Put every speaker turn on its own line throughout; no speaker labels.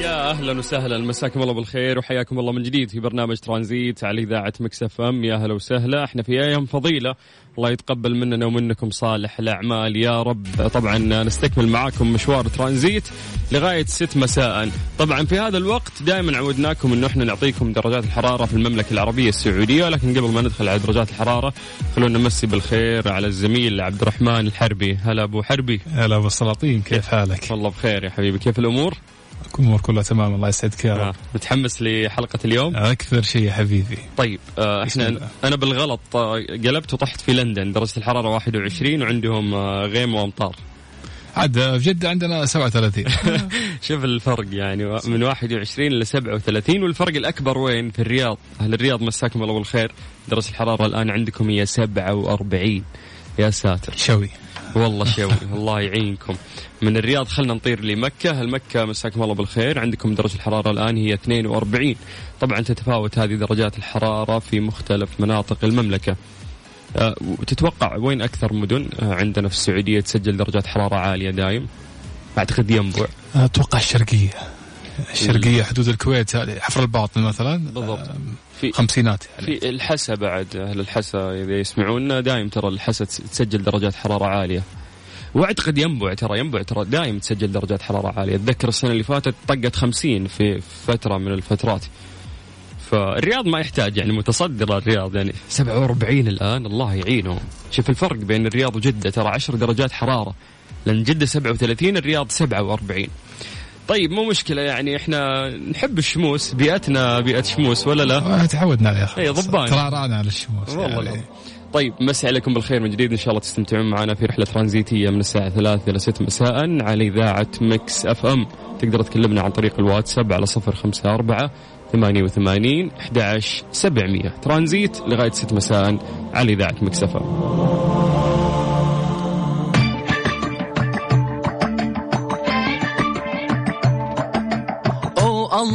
يا أهلا وسهلا. مساكم الله بالخير وحياكم الله من جديد في برنامج ترانزيت على إذاعة مكس إف إم. يا أهلا وسهلا. إحنا في أيام فضيلة. الله يتقبل مننا ومنكم صالح الأعمال. يا رب. طبعا نستكمل معاكم مشوار ترانزيت لغاية 6 مساء. طبعا في هذا الوقت دائما عودناكم إنه إحنا نعطيكم درجات الحرارة في المملكة العربية السعودية. لكن قبل ما ندخل على درجات الحرارة خلونا نمسي بالخير على الزميل عبد الرحمن الحربي. هلا أبو حربي.
هلا أبو السلاطين. كيف حالك؟
والله بخير يا حبيبي. كيف الأمور؟
الأمور كلها تمام الله يسعدك يا رب. آه.
متحمس لحلقة اليوم؟
أكثر شيء يا حبيبي.
طيب آه إحنا أنا بالغلط آه قلبت وطحت في لندن درجة الحرارة 21 وعندهم آه غيم وأمطار.
عاد في جدة عندنا 37
شوف الفرق يعني من 21 ل 37 والفرق الأكبر وين؟ في الرياض. أهل الرياض مساكم الله بالخير. درجة الحرارة الآن عندكم هي 47 يا ساتر.
شوي.
والله شوي الله يعينكم. من الرياض خلنا نطير لمكة. المكة مساكم الله بالخير؟ عندكم درجة الحرارة الآن هي 42 طبعا تتفاوت هذه درجات الحرارة في مختلف مناطق المملكة. أه تتوقع وين أكثر مدن؟ أه عندنا في السعودية تسجل درجات حرارة عالية دايم؟ أعتقد ينبع
أتوقع الشرقية. الشرقية حدود الكويت حفر الباطن مثلا.
بالضبط.
في خمسينات يعني.
في الحسا بعد أهل الحسا إذا يسمعونا دايم ترى الحسا تسجل درجات حرارة عالية. وأعتقد ينبع ترى ينبع ترى دايم تسجل درجات حرارة عالية. أتذكر السنة اللي فاتت طقت 50 في فترة من الفترات. فالرياض ما يحتاج يعني متصدر الرياض يعني. 47 الآن الله يعينهم. شوف الفرق بين الرياض وجدة ترى 10 درجات حرارة. لأن جدة 37 الرياض 47 طيب مو مشكلة يعني إحنا نحب الشموس. بيئتنا بيئة شموس ولا لا؟
تعودنا عليها
إحنا ضبان
ترانا على الشموس
والله يعني. طيب مسي عليكم بالخير من جديد. إن شاء الله تستمتعون معنا في رحلة ترانزيتية من الساعة 3 إلى 6 مساء على إذاعة Mix FM. تقدر تكلمنا عن طريق الواتساب على 054 88 11 700 ترانزيت لغاية 6 مساء على إذاعة Mix FM.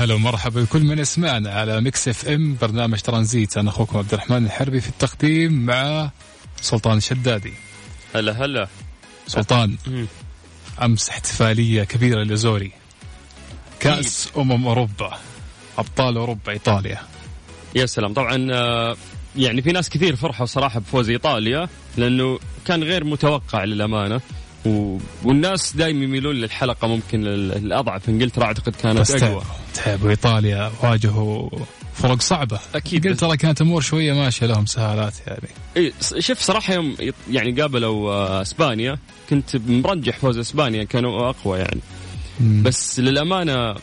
هلا ومرحبا بكل من يسمعنا على Mix FM برنامج ترانزيت. أنا أخوكم عبد الرحمن الحربي في التقديم مع سلطان الشدادي
هلا هلا.
سلطان أمس احتفالية كبيرة للأزوري. كأس أمم أوروبا أبطال أوروبا إيطاليا.
يا سلام. طبعا آه، يعني في ناس كثير فرحوا صراحة بفوز إيطاليا لأنه كان غير متوقع للأمانة. و... والناس دائما يميلون للحلقة ممكن الاضعف إنجلترا أعتقد كانت أقوى.
تعب ايطاليا واجهوا فرق صعبة.
أكيد.
إنجلترا كانت أمور شوية ماشية لهم سهالات يعني.
إي شوف صراحة يوم يعني قابلوا آه، إسبانيا كنت مرجح فوز إسبانيا كانوا أقوى يعني. مم. بس للأمانة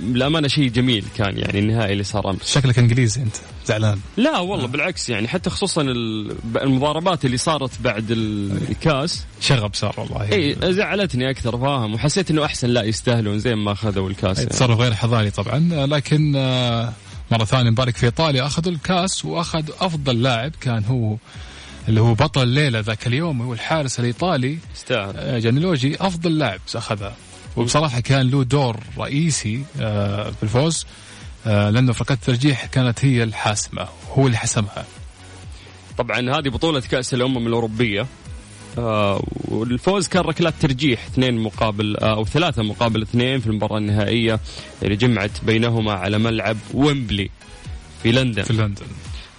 للامانه شيء جميل كان يعني النهائي اللي صار أمس.
شكلك إنجليزي أنت زعلان.
لا والله بالعكس يعني حتى خصوصا المضاربات اللي صارت بعد الكاس.
شغب صار والله.
إي زعلتني أكثر فاهم. وحسيت إنه أحسن لا يستاهلون زي ما أخذوا الكاس
يعني. تصرف غير حضاري طبعا لكن آه، مرة ثانية نبارك في إيطاليا أخذوا الكاس وأخذ أفضل لاعب كان هو اللي هو بطل الليلة ذاك اليوم هو الحارس الإيطالي
استاهل
آه، جيانلويجي أفضل لاعب اخذها وبصراحة كان له دور رئيسي آه، في الفوز آه، لأنه فرقه الترجيح كانت هي الحاسمه هو اللي حسمها.
طبعا هذه بطولة كأس الأمم الأوروبية آه والفوز كان ركلات ترجيح اثنين مقابل آه أو ثلاثة مقابل اثنين في المباراة النهائية اللي جمعت بينهما على ملعب ويمبلي في لندن.
في لندن.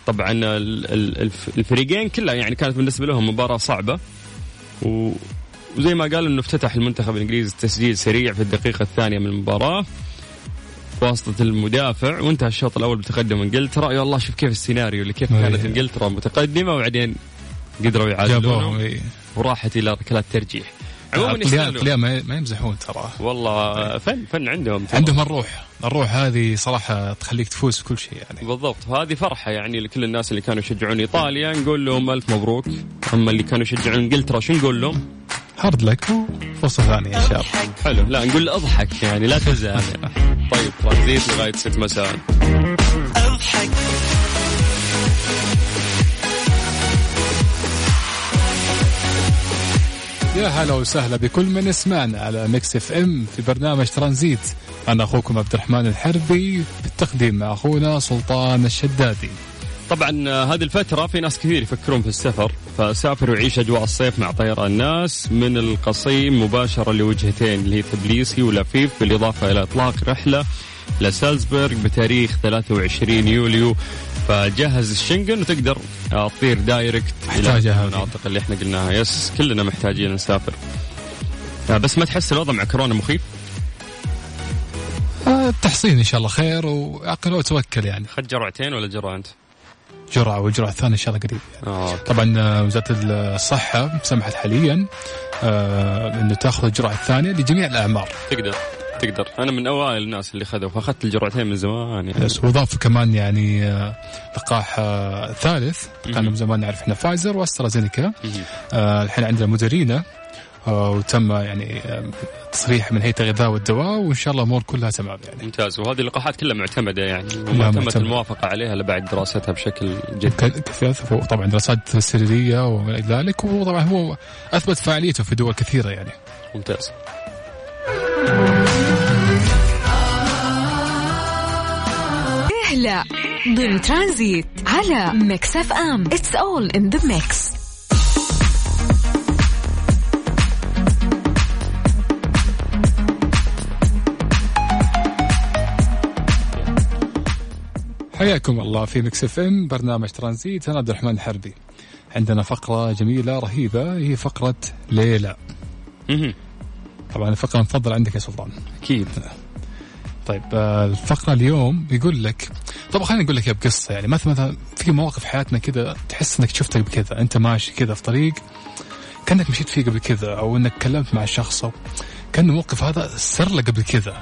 طبعا الفريقين كلها يعني كانت بالنسبة لهم مباراة صعبة و وزي ما قال إنه افتتح المنتخب الإنجليزي تسجيل سريع في الدقيقة الثانية من المباراة. بواسطة المدافع وانتهى الشوط الأول بتقدم إنجلترا. يا الله شوف كيف السيناريو اللي كيف. كانت إنجلترا متقدمة وبعدين قدروا يعادلون
جابوهم إيه.
وراحت إلى ركلات ترجيح. عموما
الطليان ما ما يمزحون ترى.
والله فن فن عندهم ترى.
عندهم الروح. الروح هذه صراحة تخليك تفوز في كل شيء يعني.
بالضبط. وهذه فرحة يعني لكل الناس اللي كانوا يشجعون إيطاليا. نقول لهم ألف مبروك. أما اللي كانوا يشجعون إنجلترا شو نقول لهم؟
هارد لك وفرصة ثانية إن شاء الله
حلو. لا نقول أضحك يعني لا تزعل. طيب ترانزيت لغاية 6 مساء.
يا هلا وسهلا بكل من يسمعنا على Mix FM في برنامج ترانزيت. أنا أخوكم عبد الرحمن الحربي بالتقديم مع أخونا سلطان الشدادي.
طبعا آه، هذه الفترة في ناس كثير يفكرون في السفر. فسافر ويعيش أجواء الصيف مع طيران ناس من القصيم مباشرة لوجهتين اللي هي تبليسي ولفيف بالإضافة إلى إطلاق رحلة لسالزبورغ بتاريخ 23 يوليو. فجهز الشنغن وتقدر تطير
direct هذه.
المناطق اللي إحنا قلناها. yes كلنا محتاجين نسافر. آه، بس ما تحس الوضع مع كورونا مخيف؟
آه، التحصين إن شاء الله خير وعقل وتوكل يعني.
خد جرعتين ولا جرعة أنت؟
جرعة والجرعة الثانية إن شاء الله قريب. يعني.
آه.
طبعا آه، وزارة الصحة سمحت حاليا آه، إنه تأخذ الجرعة الثانية لجميع الأعمار.
تقدر تقدر. أنا من أوائل الناس اللي خذوا فأخذت الجرعتين من زمان يعني.
بس واضاف كمان يعني آه، لقاح آه، ثالث كان من زمان نعرف إحنا فايزر وأسترازينيكا. آه، الحين عندنا مودرينا وتم يعني آه، تصريح من هيئة الغذاء والدواء وإن شاء الله الأمور كلها تمام يعني.
ممتاز. وهذه اللقاحات كلها معتمدة يعني وما تمت
معتمدة.
الموافقة عليها الا بعد دراستها بشكل جدي
كثير طبعا دراسات سريرية وما إلى ذلك وطبعا هو أثبت فاعليته في دول كثيرة يعني.
ممتاز.
أهلا ضمن ترانزيت على Mix FM. It's all in the mix
حياكم الله في Mix FM برنامج ترانزيت. أنا عبد الرحمن الحربي عندنا فقرة جميلة رهيبة هي فقرة ليلى. طبعا الفقرة المفضلة عندك يا سلطان.
أكيد.
طيب آه، الفقرة اليوم يقول لك طب خليني أقول لك يا بقصة يعني مثلا مثلا في مواقف في حياتنا كذا تحس إنك شفتها قبل كذا أنت ماشي كذا في طريق كأنك مشيت فيه قبل كذا أو إنك تكلمت مع شخص أو كأن الموقف هذا صار له قبل كذا.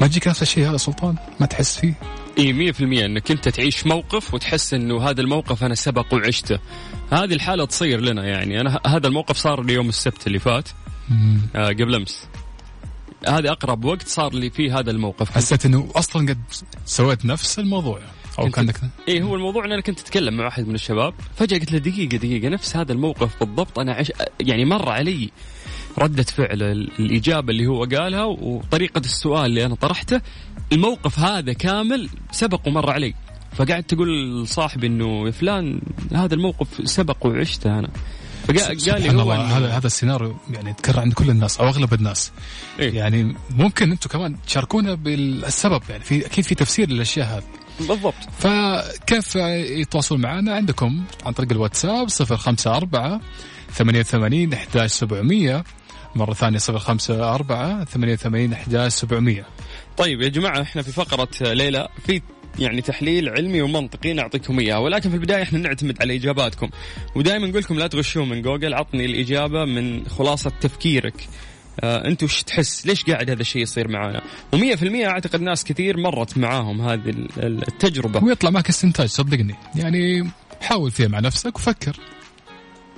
ما تجيك نفس الشيء هذا سلطان؟ ما تحس فيه؟
اي 100% إنك أنت تعيش موقف وتحس إنه هذا الموقف أنا سبق وعشته. هذه الحالة تصير لنا يعني. أنا هذا الموقف صار لي يوم السبت اللي فات. آه قبل أمس. هذا أقرب وقت صار لي فيه هذا الموقف.
حسيت إنه أصلا قد سويت نفس الموضوع
أو
كانك
إيه هو الموضوع إن أنا كنت أتكلم مع واحد من الشباب فجأة قلت له دقيقة دقيقة نفس هذا الموقف بالضبط. أنا عش... يعني مر علي ردة فعل ال- الإجابة اللي هو قالها وطريقة السؤال اللي أنا طرحته الموقف هذا كامل سبق ومر علي. فقعدت تقول لصاحبي إنه يا فلان هذا الموقف سبق وعشته أنا. فقال قال لي هو
هذا هذا السيناريو يعني يتكرر عند كل الناس أو أغلب الناس.
إيه؟
يعني ممكن أنتم كمان تشاركونا بالسبب يعني في أكيد في تفسير للأشياء هذه.
بالضبط.
فكيف يتواصلون معنا؟ عندكم عن طريق الواتساب 054 88 11700 مرة ثانية 054 88 11700
طيب يا جماعة إحنا في فقرة ليلى في يعني تحليل علمي ومنطقي نعطيكم إياه ولكن في البداية إحنا نعتمد على إجاباتكم. ودائما نقول لكم لا تغشون من جوجل عطني الإجابة من خلاصة تفكيرك. آه أنت وش تحس؟ ليش قاعد هذا الشيء يصير معانا؟ و100% أعتقد ناس كثير مرت معاهم هذه ال- ال- التجربة.
ويطلع معك استنتاج صدقني. يعني حاول فيها مع نفسك وفكر.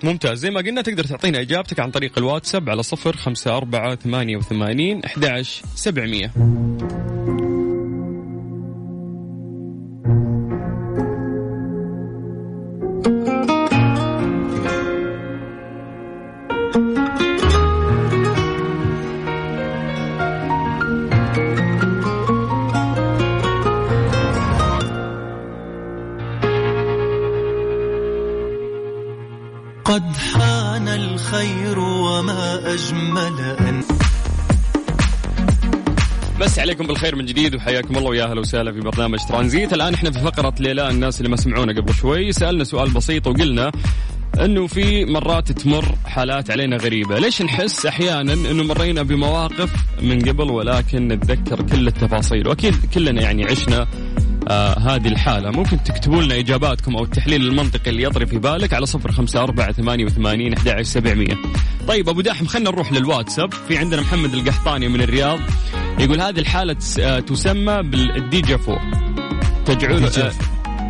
ممتاز. زي ما قلنا تقدر تعطينا إجابتك عن طريق الواتساب على صفر خمسة أربعة ثمانية وثمانين أحد سبعمية.
قد حان الخير وما أجمل أن
بس عليكم بالخير من جديد وحياكم الله ويا أهلا وسهلا في برنامج ترانزيت. الآن إحنا في فقرة ليلى الناس اللي ما سمعونا قبل شوي. سألنا سؤال بسيط وقلنا إنه في مرات تمر حالات علينا غريبة، ليش نحس أحيانا إنه مرينا بمواقف من قبل ولكن نتذكر كل التفاصيل، وأكيد كلنا يعني عشنا آه هذه الحالة. ممكن تكتبوا لنا إجاباتكم أو التحليل المنطقي اللي يطري في بالك على صفر خمسة أربعة ثمانية وثمانين أحد سبعمية. طيب أبو داحم خلينا نروح للواتساب. في عندنا محمد القحطاني من الرياض يقول هذه الحالة آه تسمى بالديجافو تجعل آه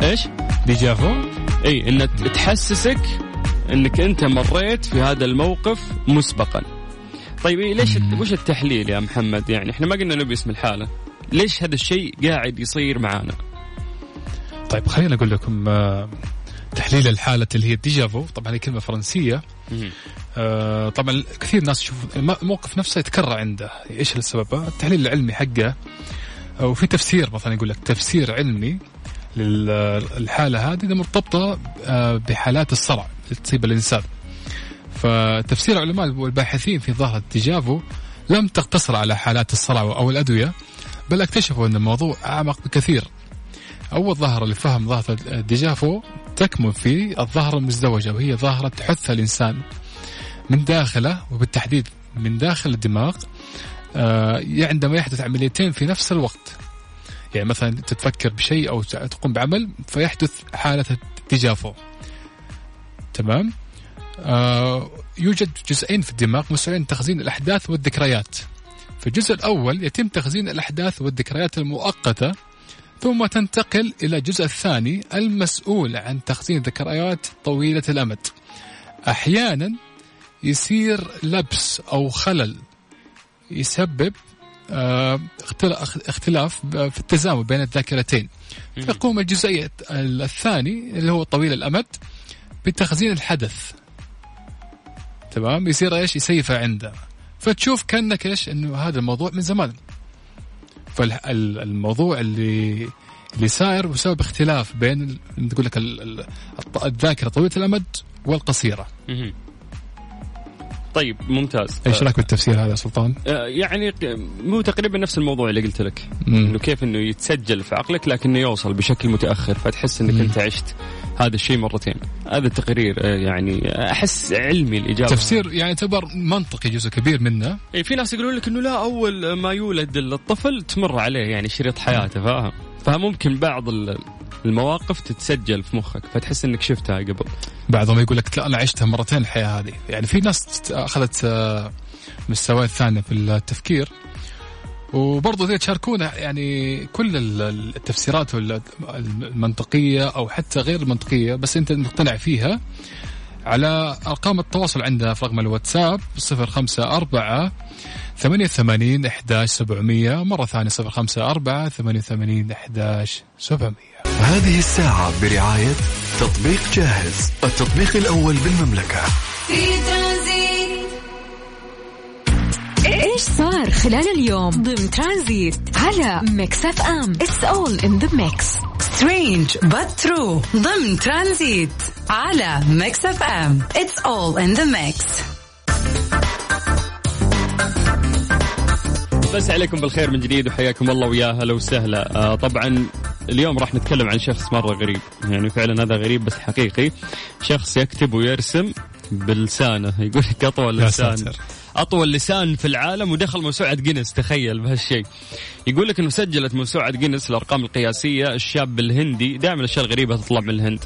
إيش؟
ديجافو
إي ان تحسسك إنك أنت مريت في هذا الموقف مسبقا. طيب إيه ليش وش التحليل يا محمد؟ يعني إحنا ما قلنا نبي اسم الحالة. ليش هذا الشيء قاعد يصير معانا؟
طيب خليني أقول لكم آه، تحليل الحالة اللي هي الديجافو طبعا هي كلمة فرنسية. آه طبعا كثير ناس يشوفون الموقف نفسه يتكرر عنده. إيش السبب؟ التحليل العلمي حقه. وفي تفسير مثلا يقول لك تفسير علمي للحالة هذه مرتبطة آه، بحالات الصرع اللي تصيب الإنسان. فتفسير العلماء والباحثين في ظاهرة الديجافو لم تقتصر على حالات الصرع أو الأدوية بل اكتشفوا أن الموضوع أعمق بكثير. أول ظاهرة لفهم ظاهرة الديجافو تكمن في الظاهرة المزدوجة وهي ظاهرة تحث الإنسان من داخله وبالتحديد من داخل الدماغ آه عندما يحدث عمليتين في نفس الوقت. يعني مثلا تتفكر بشيء أو تقوم بعمل فيحدث حالة الديجافو. تمام؟ آه يوجد جزئين في الدماغ مسؤولين تخزين الأحداث والذكريات. في الجزء الأول يتم تخزين الأحداث والذكريات المؤقتة ثم تنتقل إلى الجزء الثاني المسؤول عن تخزين الذكريات طويلة الأمد. أحيانا يصير لبس أو خلل يسبب آه، اختلاف في التزامن بين الذاكرتين. فيقوم الجزئية الثاني اللي هو طويل الأمد بتخزين الحدث. تمام؟ يصير إيش؟ يسيفه عنده. فتشوف كأنك إيش؟ إنه هذا الموضوع من زمان. فالموضوع اللي اللي صاير بسبب اختلاف بين تقول لك الذاكرة طويلة الأمد والقصيرة.
طيب ممتاز.
إيش رأيك بالتفسير هذا سلطان؟
آه، يعني مو تقريبا نفس الموضوع اللي قلت لك انه كيف إنه يتسجل في عقلك لكنه يوصل بشكل متأخر فتحس إنك مم. أنت عشت هذا الشيء مرتين. هذا التقرير آه، يعني أحس علمي الإجابة.
تفسير يعني يعتبر منطقي جزء كبير منه.
اي في ناس يقولون لك إنه لا أول ما يولد الطفل تمر عليه يعني شريط حياته فاهم؟ فممكن بعض المواقف تتسجل في مخك فتحس إنك شفتها قبل.
بعضهم يقول لك لا أنا عشتها مرتين الحياة هذه. يعني في ناس أخذت آه، مستويات ثانية في التفكير. وبرضه زي تشاركونا يعني كل التفسيرات المنطقية أو حتى غير المنطقية بس أنت مقتنع فيها على أرقام التواصل عندنا في رقم الواتساب 054 88 11700 مرة ثانية 054 88 11700
هذه الساعة برعاية تطبيق جاهز التطبيق الأول بالمملكة. في
إيش صار خلال اليوم؟ ضمن ترانزيت على Mix FM it's all in the mix
Strange but true ضمن ترانزيت على Mix FM it's all in the mix
مسي عليكم بالخير من جديد وحياكم الله ويا هلا وسهلا. آه طبعا اليوم راح نتكلم عن شخص مرة غريب. يعني فعلا هذا غريب بس حقيقي. شخص يكتب ويرسم بلسانه. يقول لك أطول لسان. أطول لسان في العالم ودخل موسوعة جينيس. تخيل بهالشيء. يقول لك أنه سجلت موسوعة جينيس الأرقام القياسية الشاب الهندي. دائما الأشياء الغريبة تطلع من الهند.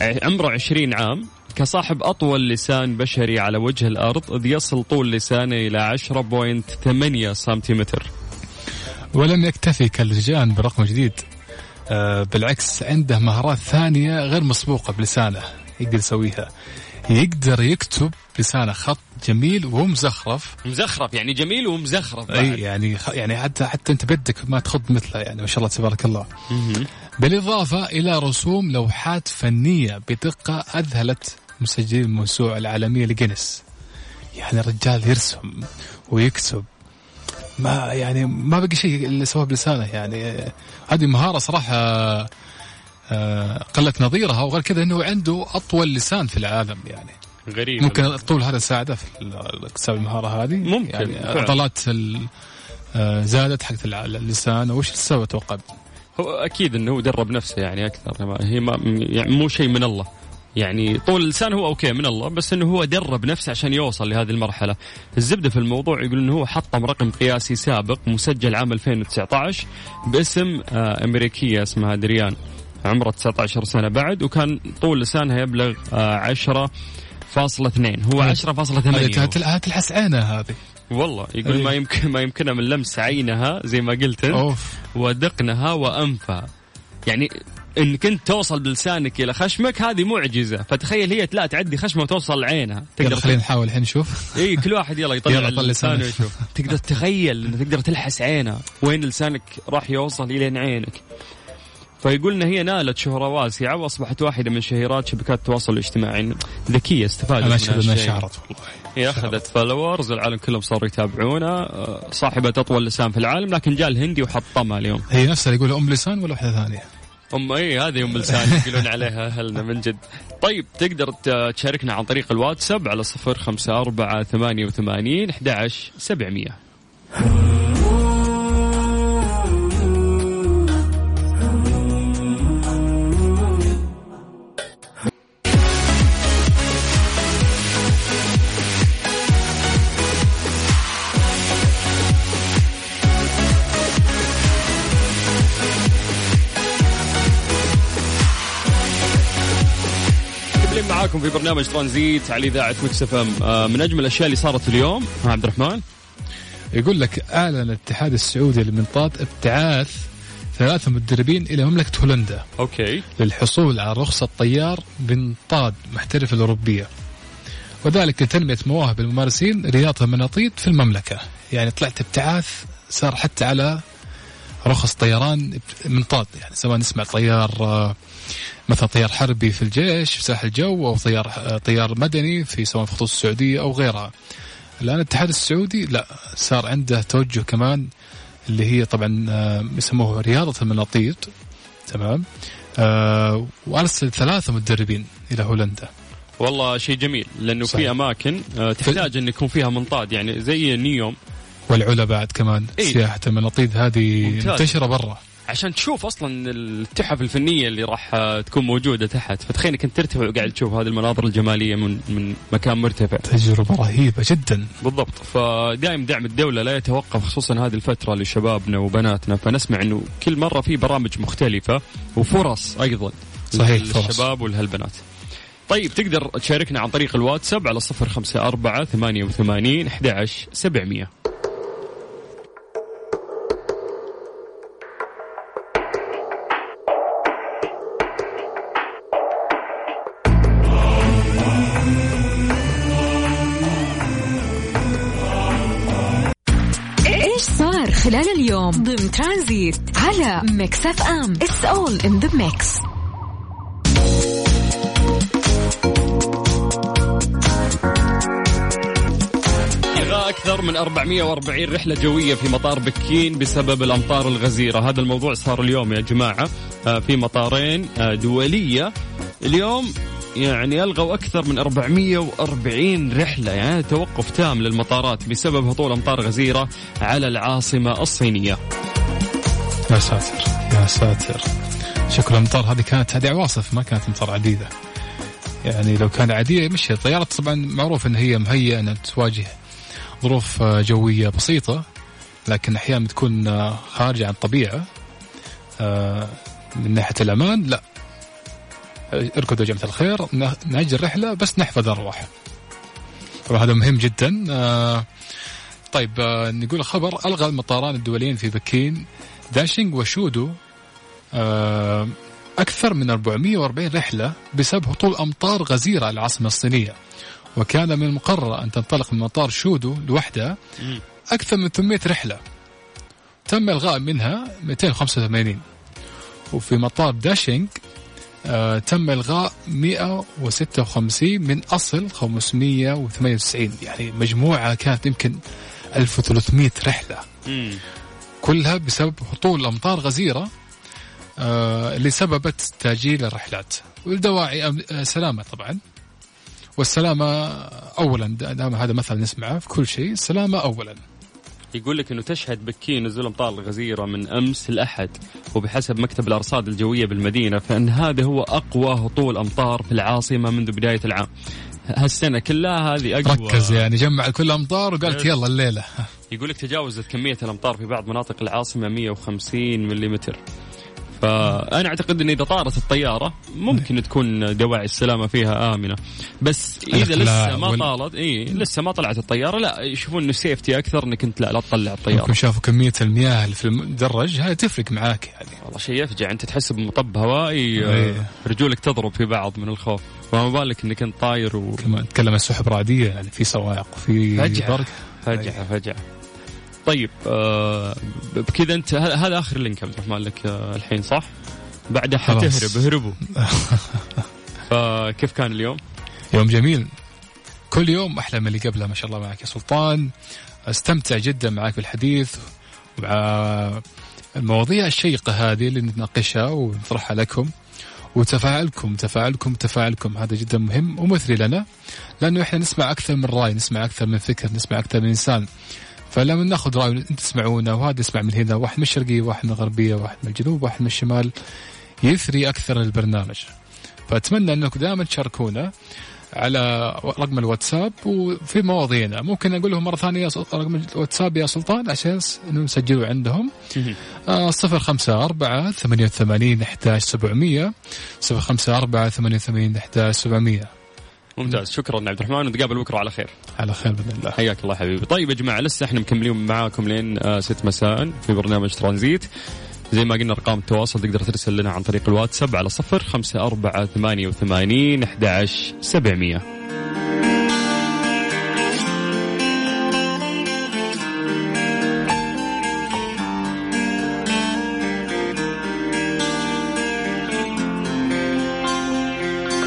عمره 20 عام. كصاحب أطول لسان بشري على وجه الأرض إذ يصل طول لسانه إلى 10.8 سنتيمتر.
ولم يكتفي كالرجال برقم جديد. آه بالعكس عنده مهارات ثانية غير مسبوقة بلسانه. يقدر يسويها. يقدر يكتب لسانه خط جميل ومزخرف.
مزخرف يعني جميل ومزخرف
بعد. اي يعني يعني حتى حتى أنت بدك ما تخط مثله يعني ما شاء الله تبارك الله. بالإضافة إلى رسوم لوحات فنية بدقة أذهلت مسجلين الموسوعة العالمية لجينيس. يعني الرجال يرسم ويكتب. ما يعني ما بقي شيء اللي سواه بلسانه يعني. هذه مهارة صراحة آه، قلت نظيرها وغير كذا إنه عنده أطول لسان في العالم يعني.
غريب.
ممكن الطول هذا ساعده في اكتساب المهارة هذه؟
ممكن
يعني عضلات آه، زادت حق اللسان. وش السبب أتوقع؟
هو أكيد إنه درب نفسه يعني أكثر. هي ما يعني مو شيء من الله. يعني طول اللسان هو أوكي من الله بس إنه هو درب نفسه عشان يوصل لهذه المرحلة. الزبدة في الموضوع يقول إنه هو حطم رقم قياسي سابق مسجل عام 2019 باسم آه، أمريكية اسمها دريان عمرها 19 سنة بعد وكان طول لسانها يبلغ آه، 10 فاصلة اثنين. هو
هذه-
10.8
هذه
هو.
كانت هذه تلحس عينها هذه.
والله يقول ما. يمكن ما يمكنها من لمس عينها زي ما قلت
أنت.
ودقنها وانفها يعني انك انت توصل بلسانك إلى خشمك هذه معجزة. فتخيل هي لا تعدي خشمه وتوصل لعينها. تقدر
خلينا نحاول الحين نشوف.
إي كل واحد يلا يطلع
يلا
لسانه. ويشوف. تقدر تتخيل إنه تقدر تلحس عينها وين لسانك راح يوصل الين عينك. فيقول إن هي نالت شهره واسعه وأصبحت واحدة من شهيرات شبكات التواصل الاجتماعي. ذكية استفادت أنا
اشهد
أنها.
شعرت والله.
هي أخذت followers العالم كلهم صاروا يتابعونها آه، صاحبة اطول لسان في العالم لكن جاء الهندي وحطمها اليوم.
هي نفسها اللي يقول أم لسان ولا واحدة ثانية؟
أم اي هذه أم لسان يقولون عليها أهلنا من جد. طيب تقدر تشاركنا عن طريق الواتساب على صفر خمسة أربعة ثمانية وثمانين أحد عشر سبعمية. معاكم في برنامج ترانزيت على إذاعة مكس إف إم. آه، من أجمل الأشياء اللي صارت اليوم. ها عبد الرحمن.
يقول لك اعلن الاتحاد السعودي للمنطاد ابتعاث ثلاثة مدربين إلى مملكة هولندا.
أوكي.
للحصول على رخصة طيار منطاد محترفة الأوروبية. وذلك لتنمية مواهب الممارسين رياضة المناطيد في المملكة. يعني طلعت ابتعاث صار حتى على رخص طيران منطاد. يعني سواء نسمع طيار آه، مثلا طيار حربي في الجيش في ساحل الجو أو طيار آه، طيار مدني في سواء في خطوط السعودية أو غيرها. الآن الاتحاد السعودي لا صار عنده توجه كمان اللي هي طبعا آه، يسموه رياضة المناطيد تمام آه وأرسل ثلاثة مدربين إلى هولندا
والله شيء جميل لأنه
صحيح.
في أماكن آه، تحتاج أن يكون فيها منطاد يعني زي نيوم
والعلا بعد كمان
إيه.
سياحة المناطيد هذه
ممتاز.
منتشرة برا
عشان تشوف أصلا التحف الفنية اللي راح تكون موجودة تحت. فتخيل إنك أنت ترتفع وقاعد تشوف هذه المناظر الجمالية من من مكان مرتفع.
تجربة رهيبة جدا.
بالضبط. فدائم دعم الدولة لا يتوقف خصوصا هذه الفترة لشبابنا وبناتنا. فنسمع إنه كل مرة في برامج مختلفة وفرص أيضا
صحيح،.
للشباب ولهالبنات. طيب تقدر تشاركنا عن طريق الواتساب على صفر خمسة أربعة ثمانية وثمانين أحد سبعمية.
خلال اليوم ضمن ترانزيت على ميكس اف ام it's all in the
mix أكثر من 440 رحلة جوية في مطار بكين بسبب الأمطار الغزيرة. هذا الموضوع صار اليوم يا جماعة آه، في مطارين آه، دولية. اليوم يعني ألغوا أكثر من 440 رحلة يعني توقف تام للمطارات بسبب هطول أمطار غزيرة على العاصمة الصينية.
يا ساتر يا ساتر. شكل الامطار هذه كانت هذه عواصف ما كانت أمطار عديدة. يعني لو كانت عاديه مش الطيارة طبعا معروف إن هي مهيئة إنها تواجه ظروف آه، جوية بسيطة لكن أحيانا بتكون آه، خارجة عن الطبيعة آه، من ناحية الأمان لا. اركضوا يا جماعة الخير ن- نأجل رحلة بس نحفظ الارواح طبعا هذا مهم جدا. آه، طيب آه، نقول خبر. ألغى المطاران الدوليين في بكين. داشينغ وشودو آه، أكثر من 440 رحلة بسبب هطول أمطار غزيرة على العاصمة الصينية. وكان من المقرر أن تنطلق من مطار شودو لوحدها أكثر من 800 رحلة. تم إلغاء منها 285 وفي مطار داشينغ تم إلغاء 156 من أصل 598 يعني مجموعة كانت يمكن 1300 رحلة. كلها بسبب هطول أمطار غزيرة آه، اللي سببت تاجيل الرحلات. والدواعي آه، سلامة طبعا. والسلامة اولا دا- دام هذا مثل نسمعه في كل شيء السلامه اولا.
يقول لك إنه تشهد بكين نزول امطار الغزيرة من أمس الأحد وبحسب مكتب الأرصاد الجوية بالمدينة فإن هذا هو أقوى هطول أمطار في العاصمة منذ بداية العام. هالسنة كلها هذه أقوى
ركز يعني جمع كل الامطار وقالت. يلا الليلة
يقول لك تجاوزت كمية الأمطار في بعض مناطق العاصمة 150 ملم. فأنا أعتقد إن إذا طارت الطيارة ممكن تكون دواعي السلامة فيها آمنة. بس
إذا
لسه ما طالت إي لسه ما طلعت الطيارة لا يشوفون إنه سيفتي أكثر إنك أنت لا لا تطلع الطيارة.
يمكن شافوا كمية المياه اللي في المدرج هاي تفرق معاك يعني.
والله شيء يفجع أنت تحس بمطب هوائي آه،
إيه.
رجولك تضرب في بعض من الخوف. فما بالك إنك أنت طاير و
كمان نتكلم عن سحب رعدية يعني في صواعق وفي
فجعة.
برق
فجعة فجعة. طيب آه بكذا انت هذا آخر لينك عبد الرحمن لك آه الحين صح؟ بعدها. حتهرب اهربوا فكيف كان اليوم؟
يوم جميل كل يوم أحلى من اللي قبله ما شاء الله معك يا سلطان استمتع جدا معك بالحديث ومع المواضيع الشيقة هذه اللي نتناقشها ونطرحها لكم وتفاعلكم تفاعلكم تفاعلكم هذا جدا مهم ومثري لنا لأنه إحنا نسمع أكثر من رأي نسمع أكثر من فكر نسمع أكثر من إنسان فلما ناخذ رأي انت تسمعونا وهذا يسمع من هنا واحد من الشرقية واحد من الغربية واحد من الجنوب واحد من الشمال يثري أكثر البرنامج. فأتمنى أنكم دائما تشاركونا على رقم الواتساب وفي مواضيعنا. ممكن أقول لهم مرة ثانية رقم الواتساب يا سلطان عشان نسجله عندهم. آه، صفر خمسة أربعة ثمانية وثمانين أحداش سبعمية صفر خمسة أربعة ثمانية وثمانين أحداش سبعمية.
ممتاز. شكرا عبد الرحمن ونتقابل بكرة على خير.
على خير بإذن الله.
حياك الله حبيبي. طيب يا جماعة لسه إحنا مكملين معاكم لين آه، ست مساء في برنامج ترانزيت. زي ما قلنا أرقام التواصل تقدر ترسل لنا عن طريق الواتساب على صفر خمسة أربعة ثمانية وثمانين أحد سبعمية.